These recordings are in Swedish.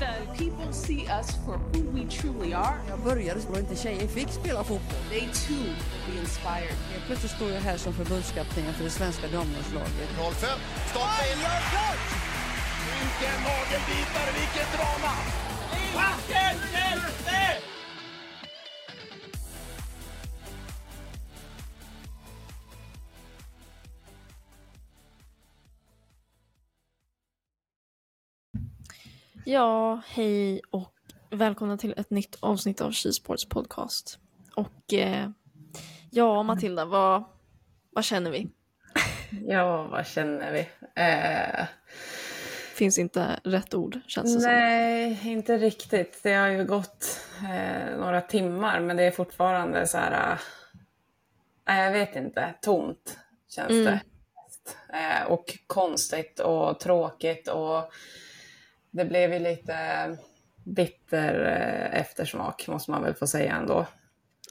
Sliter. People see us for who we truly are. Jag började så inte tjejer fick spela fotboll. They too will be inspired. Helt plötsligt står jag här som förbundskapten för det svenska damlandslaget. 05, stolpe in. Vilken nagelbitare, vilket drama! Ja, hej och välkomna till ett nytt avsnitt av Skisports podcast. Och eh, ja, Matilda, vad, vad känner vi? Ja, vad känner vi? Eh, Finns inte rätt ord, känns det som. nej, inte riktigt. Det har ju gått eh, några timmar, men det är fortfarande så här... Eh, jag vet inte, tomt känns Mm. det. Eh, och konstigt och tråkigt och det blev ju lite bitter eh, eftersmak, måste man väl få säga ändå.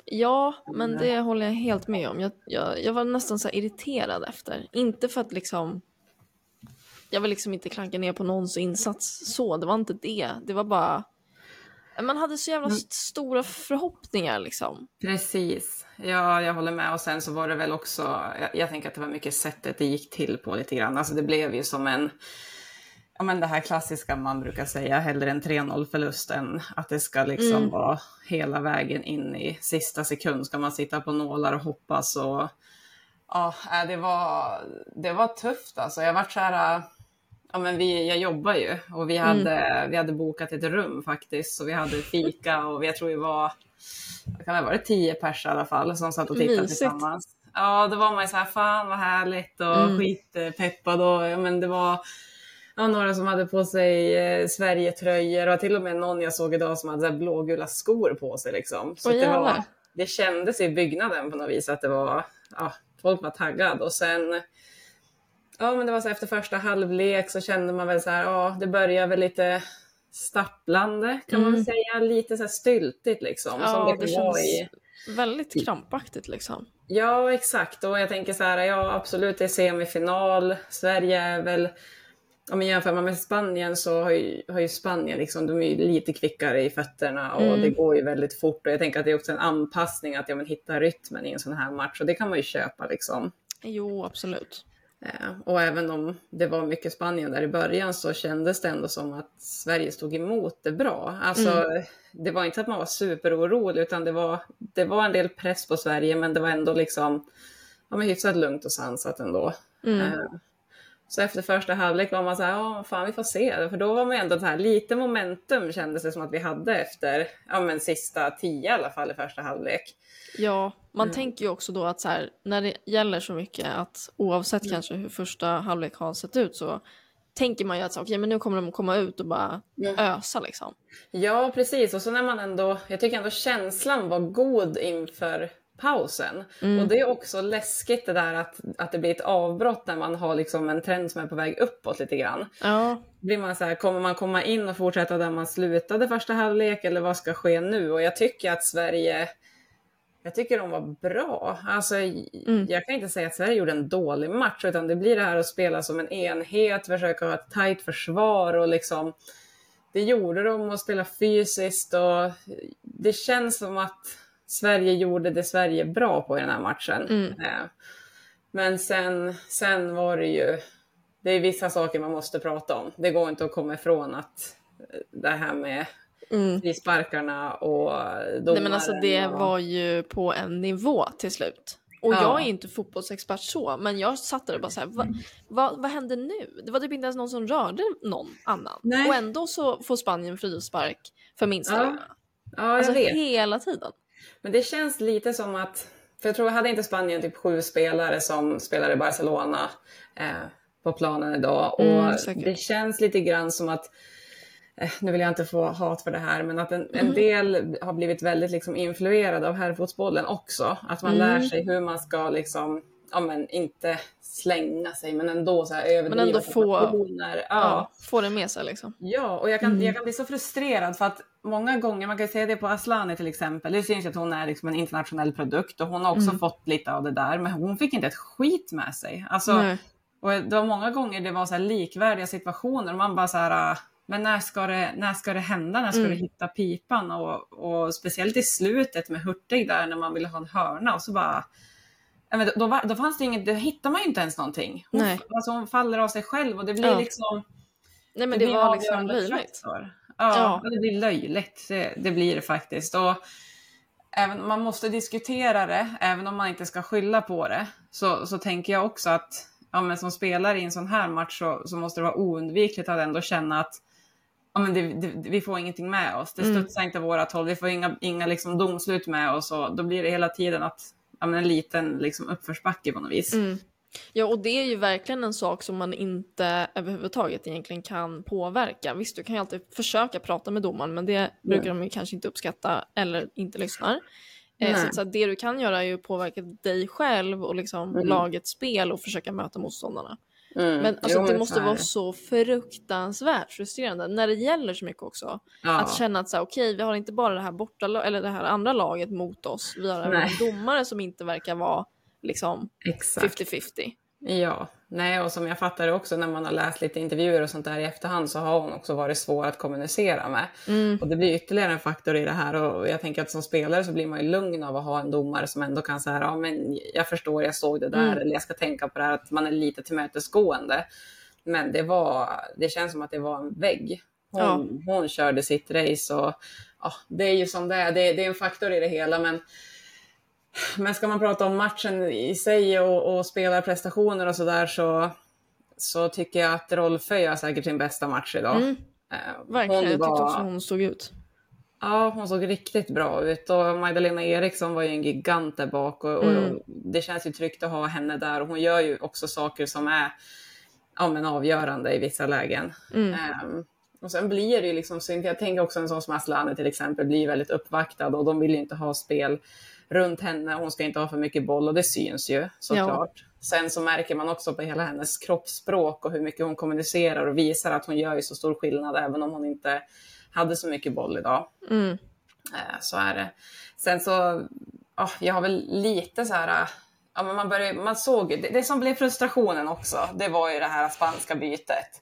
Ja, men det håller jag helt med om. Jag, jag, jag var nästan så irriterad efter. Inte för att liksom... Jag vill liksom inte klanka ner på någons insats så, det var inte det. Det var bara... Man hade så jävla st- stora förhoppningar liksom. Precis, ja jag håller med. Och sen så var det väl också, jag, jag tänker att det var mycket sättet det gick till på lite grann. Alltså det blev ju som en, ja men det här klassiska man brukar säga, hellre en 3-0 förlust än att det ska liksom Mm. vara hela vägen in i sista sekund. Ska man sitta på nålar och hoppas och ja, äh, det var, det var tufft alltså. Jag vart så här, ja men vi, jag jobbar ju och vi Mm. hade, vi hade bokat ett rum faktiskt. Så vi hade fika och jag tror vi var, det kan ha varit tio pers i alla fall som satt och tittade Mysigt. tillsammans. Ja, då var man ju så här, fan vad härligt och Mm. skitpeppad och ja, men det var ja, några som hade på sig eh, Sverigetröjor och till och med någon jag såg idag som hade så här blågula skor på sig liksom. Så det, var, det kändes i byggnaden på något vis att det var, ja, folk var taggade och sen Ja, men det var så efter första halvlek så kände man väl så här, ja, det börjar väl lite stapplande kan man väl säga, lite så här styltigt liksom. som Mm. Ja, det det känns i, väldigt krampaktigt liksom. Ja, exakt. Och jag tänker så här, ja absolut det är semifinal. Sverige är väl, om man jämför med Spanien så har ju, har ju Spanien liksom, de är ju lite kvickare i fötterna och Mm. det går ju väldigt fort. Och jag tänker att det är också en anpassning att ja, men hitta rytmen i en sån här match och det kan man ju köpa liksom. Jo, absolut. Eh, Och även om det var mycket Spanien där i början så kändes det ändå som att Sverige stod emot det bra. Alltså, Det var inte att man var superorolig utan det var, det var en del press på Sverige men det var ändå liksom ja, men hyfsat lugnt och sansat ändå. Mm. Så efter första halvlek var man så här, ja fan vi får se. För då var man ändå så här, lite momentum kändes det som att vi hade efter, ja men sista tio i alla fall i första halvlek. Ja, man tänker ju också då att så här, när det gäller så mycket att oavsett kanske hur första halvlek har sett ut så tänker man ju att så, okej, men nu kommer de komma ut och bara ösa liksom. Ja, precis. Och så när man ändå, jag tycker ändå känslan var god inför pausen. Och det är också läskigt det där att, att det blir ett avbrott när man har liksom en trend som är på väg uppåt lite grann. Ja, Blir man så här, kommer man komma in och fortsätta där man slutade första halvlek eller vad ska ske nu? Och jag tycker att Sverige, jag tycker de var bra. Alltså, Jag kan inte säga att Sverige gjorde en dålig match, utan det blir det här att spela som en enhet, försöka ha ett tajt försvar och liksom det gjorde de och spela fysiskt och det känns som att Sverige gjorde det Sverige bra på i den här matchen. Eh, Men sen, sen var det ju, det är vissa saker man måste prata om. Det går inte att komma ifrån att eh, det här med frisparkarna och domaren. nej men alltså det och... var ju på en nivå till slut. Och Ja. jag är inte fotbollsexpert så, men jag satt där och bara så här, va, va, vad hände nu? Det var typ inte ens någon som rörde någon annan. Nej. Och ändå så får Spanien frispark för minsta Ja. Ja, jag Alltså vet. hela tiden. Men det känns lite som att, för jag tror, hade inte Spanien typ sju spelare som spelar i Barcelona eh, på planen idag? Och Mm, säkert. det känns lite grann som att, eh, nu vill jag inte få hat för det här, men att en, Mm. en del har blivit väldigt liksom influerade av herrfotbollen också. Att man Mm. lär sig hur man ska liksom ja men inte slänga sig, men ändå så här överdriva Men ändå få-. Ja. Ja. Får det med sig liksom. Ja, och jag kan, jag kan bli så frustrerad för att många gånger, man kan säga det på Aslani till exempel, det syns att hon är liksom en internationell produkt och hon har också fått lite av det där, men hon fick inte ett skit med sig. Alltså, Nej. och det var många gånger det var så likvärdiga situationer och man bara så här, ah, men när ska det, när ska det hända? När ska Mm. du hitta pipan? Och, och speciellt i slutet med Hurtig där när man ville ha en hörna och så bara men då, då, då fanns det inget, då hittar man ju inte ens någonting. Hon, Nej. alltså hon faller av sig själv och det blir Ja. liksom Nej men det, blir var liksom löjligt. Ja, Ja. det blir löjligt. Det, det blir det faktiskt. Och även, man måste diskutera det, även om man inte ska skylla på det. Så, så tänker jag också att ja, men som spelare i en sån här match så, så måste det vara oundvikligt att ändå känna att ja, men det, det, vi får ingenting med oss. Det Mm. studsar inte vårat håll. Vi får inga, inga liksom domslut med oss. Och då blir det hela tiden att ja, men en liten liksom uppförsbacke på något vis. Mm. Ja, och det är ju verkligen en sak som man inte överhuvudtaget egentligen kan påverka. Visst, du kan ju alltid försöka prata med domaren, men det brukar de ju kanske inte uppskatta eller inte lyssnar. Eh, Nej. så, så det du kan göra är ju att påverka dig själv och liksom lagets spel och försöka möta motståndarna. Mm. Men alltså, Jo, det måste vara så fruktansvärt frustrerande när det gäller så mycket också. Ja. Att känna att så här, okej, vi har inte bara det här borta eller det här andra laget mot oss. Vi har även domare som inte verkar vara liksom Exakt. 50-50. Ja, nej och som jag fattar det också när man har läst lite intervjuer och sånt där i efterhand så har hon också varit svår att kommunicera med. Och det blir ytterligare en faktor i det här och jag tänker att som spelare så blir man ju lugn av att ha en domare som ändå kan säga ja men jag förstår, jag såg det där eller jag ska tänka på det här att man är lite tillmötesgående. Men det var, det känns som att det var en vägg. Hon, hon körde sitt race och ja, det är ju som det är, det, det är en faktor i det hela men men ska man prata om matchen i sig och, och spelarprestationer och sådär så, så tycker jag att Rolfö gör säkert sin bästa match idag. Mm. Eh, Verkligen, jag tyckte också hon stod ut. Ja, hon såg riktigt bra ut och Magdalena Eriksson var ju en gigant där bak och, och Mm. det känns ju tryggt att ha henne där och hon gör ju också saker som är ja, men avgörande i vissa lägen. Mm. Ehm, och sen blir det ju liksom synd, jag tänker också en sån som Asllani till exempel blir väldigt uppvaktad och de vill ju inte ha spel runt henne, hon ska inte ha för mycket boll och det syns ju såklart. Sen så märker man också på hela hennes kroppsspråk och hur mycket hon kommunicerar och visar att hon gör ju så stor skillnad även om hon inte hade så mycket boll idag. Mm. Eh, Så är det. Sen så, ja, jag har väl lite så här, ja, men man, börjar, man såg, det, det som blev frustrationen också, det var ju det här spanska bytet.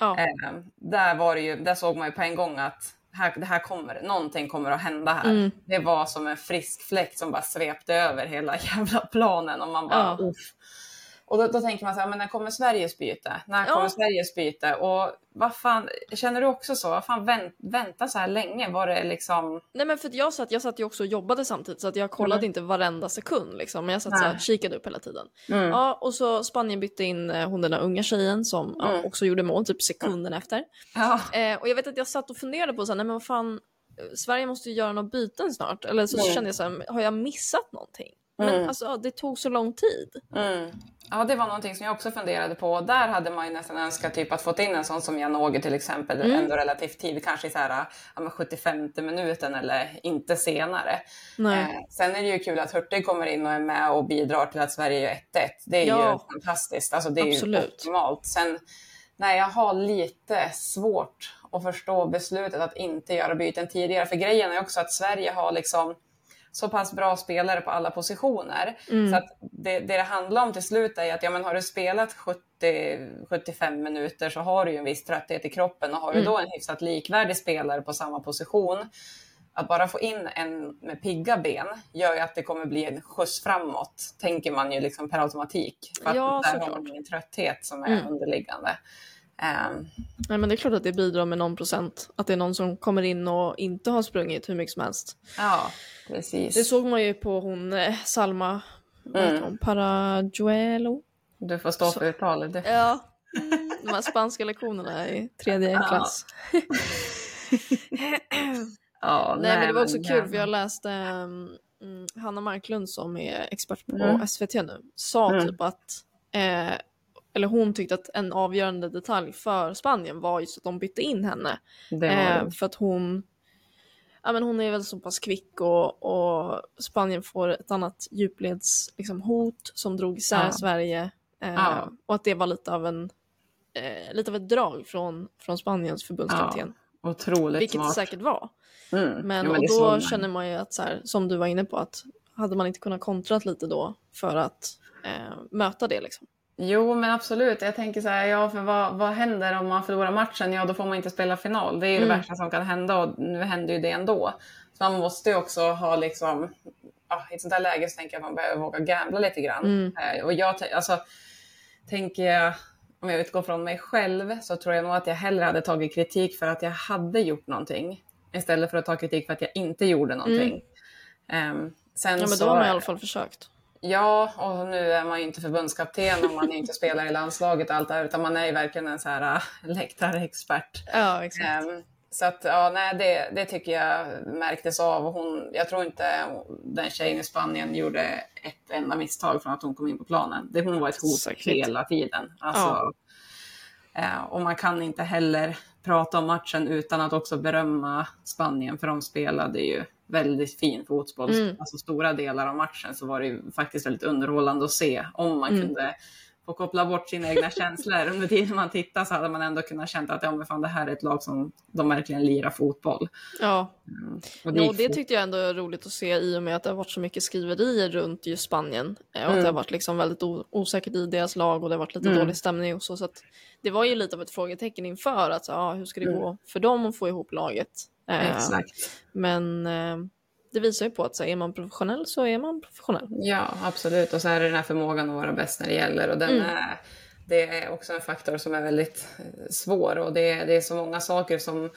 Ja. Eh, där, var det ju, där såg man ju på en gång att här, det här kommer, någonting kommer att hända här. Mm. Det var som en frisk fläkt som bara svepte över hela jävla planen och man bara Ja. uff. Och då, då tänker man så här, men när kommer Sveriges byte? När Ja. kommer Sveriges byte? Och vad fan, känner du också så? Vad fan, vänt, vänta så här länge? Var det liksom... Nej men för jag satt, jag satt ju också och jobbade samtidigt så att jag kollade inte varenda sekund liksom. Men jag satt så här, Nej. kikade upp hela tiden. Mm. Ja och så Spanien bytte in eh, hon den där unga tjejen som ja, Mm. också gjorde mål typ sekunden efter. Ja. Eh, och jag vet att jag satt och funderade på så här, nej men vad fan, eh, Sverige måste ju göra några byten snart. Eller så Mm. kände jag så här, har jag missat någonting? Men Mm. alltså det tog så lång tid. Mm. Ja, det var någonting som jag också funderade på. Där hade man ju nästan önskat typ att fått in en sån som Janogy till exempel, Mm. ändå relativt tid, kanske i så här, ja, men 75 minuten eller inte senare. Nej. Eh, sen är det ju kul att Hurtig kommer in och är med och bidrar till att Sverige gör 1-1. Det är Ja. ju fantastiskt, alltså det är ju Absolut. optimalt. Sen, nej, jag har lite svårt att förstå beslutet att inte göra byten tidigare, för grejen är också att Sverige har liksom så pass bra spelare på alla positioner. Mm. Så att det, det det handlar om till slut är att ja, men har du spelat 70-75 minuter så har du ju en viss trötthet i kroppen och har Mm. du då en hyfsat likvärdig spelare på samma position att bara få in en med pigga ben gör ju att det kommer bli en skjuts framåt, tänker man ju liksom per automatik. För att Ja, där har såklart. man ingen trötthet som är Mm. underliggande. Ehm, Nej men det är klart att det bidrar med någon procent. Att det är någon som kommer in och inte har sprungit hur mycket som helst. ja, precis. Det såg man ju på hon eh, Salma, Mm. Parajuelo. Du får stå för uttalet. Ja, mm, de här spanska lektionerna i tredje Ja. klass. Ja, Nej, men det var också men, kul för jag läste um, Hanna Marklund som är expert på Mm. SVT nu sa Mm. typ att eh, eller hon tyckte att en avgörande detalj för Spanien var just att de bytte in henne. det Eh, det. för att hon ja, men hon är väl så pass kvick och, och Spanien får ett annat djupleds liksom, hot som drog isär Ja. Sverige. Eh, Ja. Och att det var lite av en eh, lite av ett drag från, från Spaniens förbundskapten. Otroligt vilket det smart. säkert var. Mm. Men, Ja, och det då man. känner man ju att så här, som du var inne på att hade man inte kunnat kontrat lite då för att eh, möta det liksom. Jo, men absolut. Jag tänker så här, ja, för vad, vad händer om man förlorar matchen? Ja, då får man inte spela final. Det är ju Mm. det värsta som kan hända och nu händer ju det ändå. Så man måste ju också ha liksom, ja, i ett sånt här läge så tänker jag att man behöver våga gambla lite grann. Mm. Eh, och jag, alltså, tänker jag, om jag utgår från mig själv så tror jag nog att jag hellre hade tagit kritik för att jag hade gjort någonting istället för att ta kritik för att jag inte gjorde någonting. Ehm, sen Mm. Ja men så, då har man i alla fall försökt. Ja, och nu är man ju inte förbundskapten och man är inte spelar i landslaget och allt det här, utan man är ju verkligen en så här äh, läktarexpert. Ja exakt. Ehm, så att, ja, nej, det, det tycker jag märktes av. Och hon, jag tror inte den tjejen i Spanien gjorde ett enda misstag från att hon kom in på planen. Det, hon var ett hot Säkert. hela tiden. Alltså, Ja. eh, och man kan inte heller prata om matchen utan att också berömma Spanien, för de spelade ju väldigt fin fotboll. Mm. Alltså stora delar av matchen så var det ju faktiskt väldigt underhållande att se. Om man Mm. kunde få koppla bort sina egna känslor under tiden man tittar så hade man ändå kunnat känna att ja, men fan, det här är ett lag som de verkligen lirar fotboll. Ja. Och gick och det fort. tyckte jag ändå är roligt att se i och med att det har varit så mycket skriverier runt just Spanien. eh, Och att det Mm. har varit liksom väldigt osäkert i deras lag och det har varit lite Mm. dålig stämning och så. så det var ju lite av ett frågetecken inför att så, ja, hur ska det Mm. gå för dem att få ihop laget. Eh, Exakt. Men eh, det visar ju på att så, är man professionell så är man professionell. Ja, absolut. Och så är det den här förmågan att vara bäst när det gäller. Och den Mm. är, det är också en faktor som är väldigt eh, svår. Och det, är- det är så många saker som,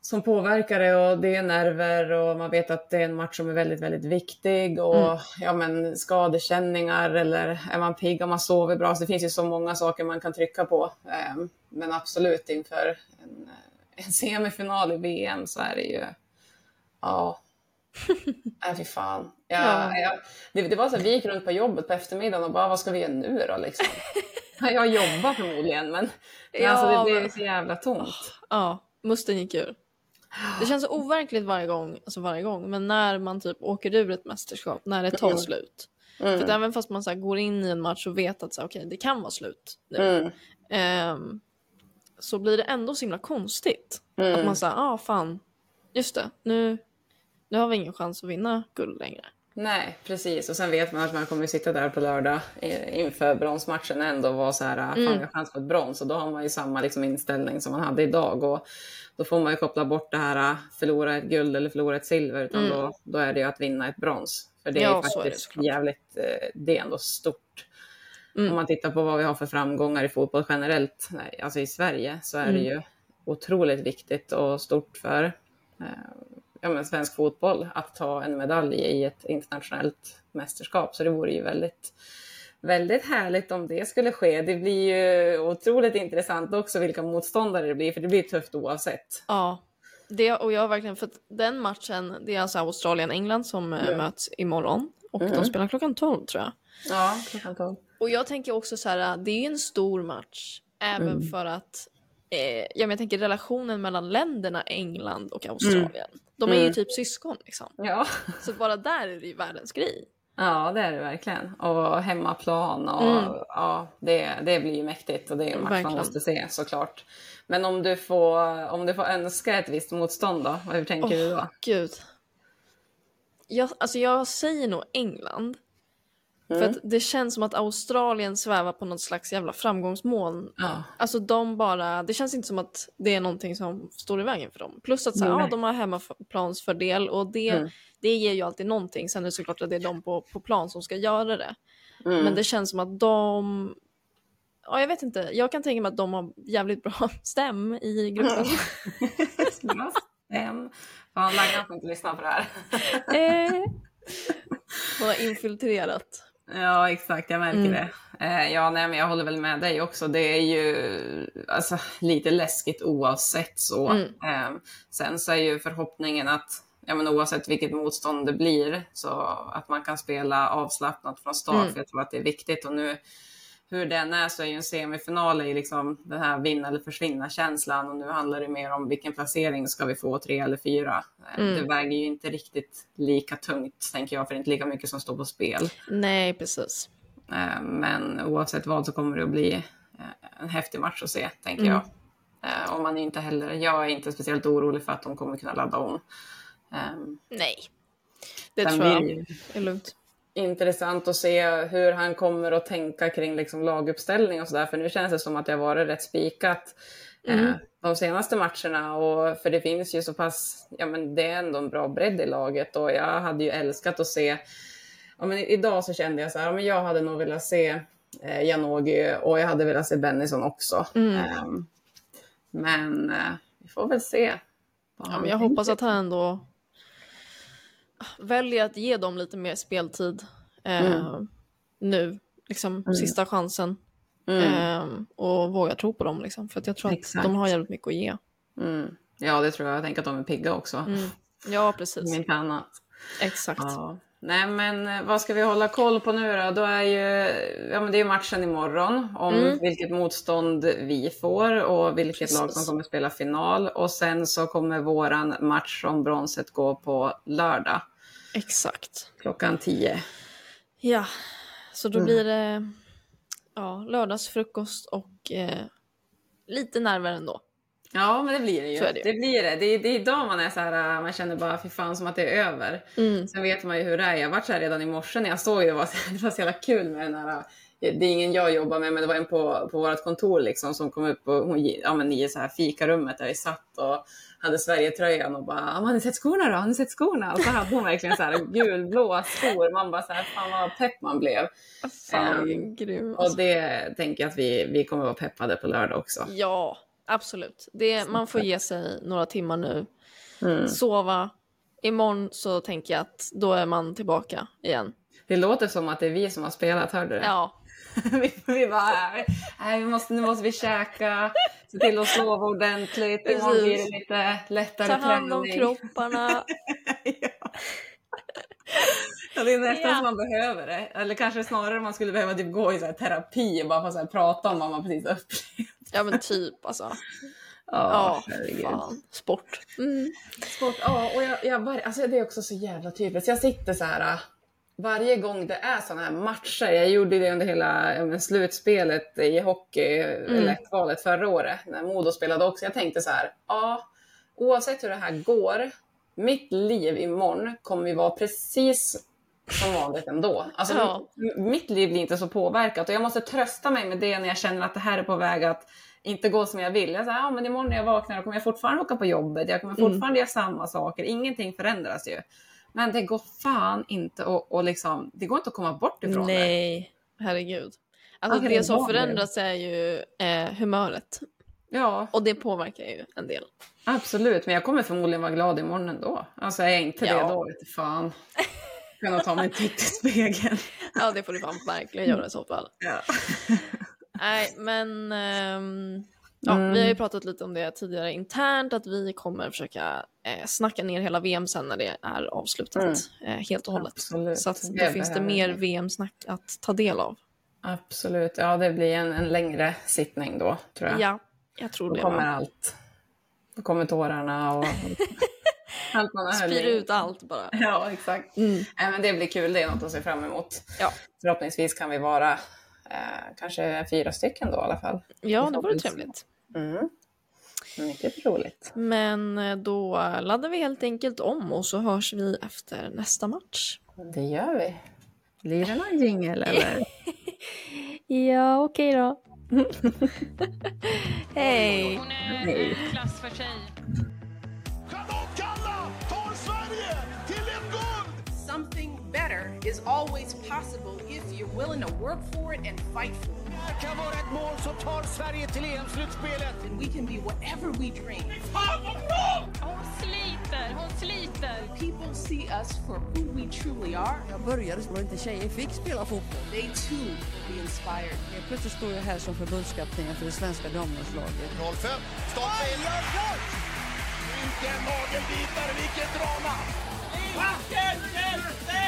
som påverkar det. Och det är nerver och man vet att det är en match som är väldigt, väldigt viktig. Och Mm. ja, men skadekänningar eller är man pigg och man sover bra. Så det finns ju så många saker man kan trycka på. Eh, Men absolut inför en, en semifinal i VM så är det ju... Ja, Nej, fy fan. Ja, Ja. ja. Det, det var så att vi gick runt på jobbet på eftermiddagen och bara, vad ska vi göra nu då liksom? Ja, Jag jobbar förmodligen, men, men Ja, alltså, det blev men- så jävla tomt. Ja, musten gick ur. Det känns så overkligt varje gång, alltså varje gång, men när man typ åker ur ett mästerskap, när det tar Mm. slut. Mm. För även fast man så här går in i en match och vet att så här, okej, det kan vara slut nu, Mm. ehm, så blir det ändå så himla konstigt. Mm. Att man säger, ah fan, just det, nu, nu har vi ingen chans att vinna guld längre. Nej, precis. Och sen vet man att man kommer sitta där på lördag inför bronsmatchen ändå och vara så här, fan Mm. jag har chans på ett brons. Och då har man ju samma liksom, inställning som man hade idag. Och då får man ju koppla bort det här, äh, förlora ett guld eller förlora ett silver. Utan Mm. då, då är det ju att vinna ett brons. För det är Ja, ju så är det faktiskt jävligt, eh, det är ändå stort. Mm. Om man tittar på vad vi har för framgångar i fotboll generellt, alltså i Sverige, så är det Mm. ju otroligt viktigt och stort för eh, ja, men svensk fotboll att ta en medalj i ett internationellt mästerskap. Så det vore ju väldigt, väldigt härligt om det skulle ske. Det blir ju otroligt intressant också vilka motståndare det blir, för det blir tufft oavsett. Ja, det, och jag har verkligen, för den matchen, det är alltså Australien-England som eh, Mm. möts imorgon. Och Mm. de spelar klockan 12 tror jag. Ja, klockan tolv. Och jag tänker också så här, det är ju en stor match. Även Mm. för att, eh, ja, men jag tänker relationen mellan länderna England och Australien. De är ju Mm. typ syskon liksom. Ja. Så bara där är det ju världens grej. ja, det är det verkligen. Och hemmaplan och Mm. ja, det, det blir ju mäktigt och det är en match man måste se såklart. Men om du får, om du får önska ett visst motstånd då, hur tänker du då? Gud. Jag, alltså jag säger nog England. För Mm. att det känns som att Australien svävar på något slags jävla framgångsmål. Ja. Alltså de bara, det känns inte som att det är någonting som står i vägen för dem. Plus att så, Nej. ja, de har hemmaplansfördel och det, Mm. det ger ju alltid någonting. Sen är det såklart att det är de på, på plan som ska göra det. Mm. Men det känns som att de, ja jag vet inte, jag kan tänka mig att de har jävligt bra stäm i gruppen. Bra stäm. Fan, Laggan får inte lyssna på det här. eh, hon har infiltrerat. Ja, exakt. Jag märker Mm. det. Eh, ja, nej, men jag håller väl med dig också. Det är ju alltså, lite läskigt oavsett så. Mm. Eh, sen så är ju förhoppningen att ja, men oavsett vilket motstånd det blir så att man kan spela avslappnat från start. Mm. För jag tror att det är viktigt. Och nu hur den är så är ju en semifinal i liksom den här vinna eller försvinna känslan och nu handlar det mer om vilken placering ska vi få, tre eller fyra. Eh, Mm. Det väger ju inte riktigt lika tungt tänker jag, för det är inte lika mycket som står på spel. Nej, precis. Eh, Men oavsett vad så kommer det att bli eh, en häftig match att se, tänker Mm. jag. Och man är inte heller, jag är inte speciellt orolig för att de kommer kunna ladda om. Ehm, Nej. Det Sen tror jag är lugnt. Intressant att se hur han kommer att tänka kring liksom laguppställning och sådär, för nu känns det som att det har varit rätt spikat Mm. eh, de senaste matcherna. Och, för det finns ju så pass, ja men det är ändå en bra bredd i laget och jag hade ju älskat att se, ja men idag så kände jag så här, ja, men jag hade nog velat se eh, Janogy och jag hade velat se Bennison också. Mm. Ehm, men eh, vi får väl se. Ja, men jag hoppas att han ändå väljer att ge dem lite mer speltid eh, nu. Liksom sista chansen. Eh, och våga tro på dem liksom. För att jag tror att Exakt. de har jävligt mycket att ge. Mm. Ja, det tror jag. Jag tänker att de är pigga också. Mm. Ja, precis. Inte annat. Exakt. Ja. Nej, men eh, vad ska vi hålla koll på nu då? Då är ju, ja, men det är ju matchen imorgon om Mm. vilket motstånd vi får och vilket lag som Precis. kommer spela final. Och sen så kommer våran match om bronset gå på lördag Exakt. klockan 10. Ja, så Mm. då blir det ja, lördagsfrukost och eh, lite nerver ändå. Ja, men det blir det ju. Det ju. blir det. Det är, det är idag man är så här, äh, man känner bara fy fan som att det är över. Mm. Sen vet man ju hur det är. Jag var så här redan i morse när jag såg det. Det var, så- det var så jävla kul med den här. Det är ingen jag jobbar med, men det var en på, på vårt kontor liksom som kom upp och hon, ja, men i så här fikarummet där vi satt och hade Sverigetröjan och bara "Ah, “Har ni sett skorna då? Har ni sett skorna?” Och så hade hon verkligen så här gulblåa skor. Man bara så här, fan vad pepp man blev. Fan, grym. Och det tänker jag att vi, vi kommer vara peppade på lördag också. Ja, absolut. Det, man får ge sig några timmar nu. Mm. Sova. Imorgon så tänker jag att då är man tillbaka igen. Det låter som att det är vi som har spelat, hörde du det? Ja, vi, bara, nej, vi måste, nu måste vi käka, se till att sova ordentligt, imorgon blir det lite lättare ta hand om träning. kropparna. ja. ja, det är nästan Ja. som man behöver det. Eller kanske snarare man skulle behöva typ gå i så terapi och bara få så här prata om vad man precis upplevt. Ja men typ alltså. Ja, herregud. fan. Sport. Mm. Sport, ja, och jag, jag alltså det är också så jävla typiskt. Jag sitter så här varje gång det är såna här matcher. Jag gjorde det under hela slutspelet i hockey, mm. kvalet förra året, när Modo spelade också. Jag tänkte så här, ja, oavsett hur det här går, mitt liv imorgon kommer ju vara precis som vanligt ändå. Alltså, Ja. Mitt liv blir inte så påverkat och jag måste trösta mig med det när jag känner att det här är på väg att inte gå som jag vill. Jag säger, ja, men imorgon när jag vaknar kommer jag fortfarande åka på jobbet, jag kommer fortfarande göra samma saker, ingenting förändras ju. Men det går fan inte att, och liksom, det går inte att komma bort ifrån det. Nej, herregud. Alltså Alltså, det som förändras är ju eh, humöret. Ja, Och det påverkar ju en del. absolut. Men jag kommer förmodligen vara glad imorgon ändå. Alltså är jag inte Ja. det då, vet du fan. Nog ta mig en titt i spegeln. Ja, det får du fan verkligen göra i så fall. Ja. Nej, men ehm, ja, Mm. vi har ju pratat lite om det tidigare internt, att vi kommer försöka eh, snacka ner hela VM sen när det är avslutat eh, helt och hållet. Absolut. Så att då Det finns det mer. VM-snack att ta del av. Absolut. Ja, det blir en, en längre sittning då, tror jag. Ja, jag tror Då det. kommer va? allt. Då kommer tårarna och allt man har Spyr ut allt bara. Ja, exakt. Mm. Nej, men det blir kul. Det är något att se fram emot. Ja. Förhoppningsvis kan vi vara eh, kanske fyra stycken då i alla fall. Ja, det vore trevligt. Mm. Mycket roligt. Men eh, då laddar vi helt enkelt om och så hörs vi efter nästa match. Det gör vi. Blir det någon jingel eller? Ja, okej då. Hej! Hon är en klass för sig. Kanonkalla tar Sverige till ett guld! Something better is always possible you're willing to work for it and fight for it. Det kan vara ett mål som tar Sverige till EM-slutspelet. And we can be whatever we dream. Hon sliter, hon sliter. People see us for who we truly are. Jag började så inte tjejer fick spela fotboll. They too will be inspired. Helt plötsligt står jag här som förbundskapten för det svenska damlandslaget. 05, stolpe in. Vilken nagelbitare, vilket drama! Vilken hjälte!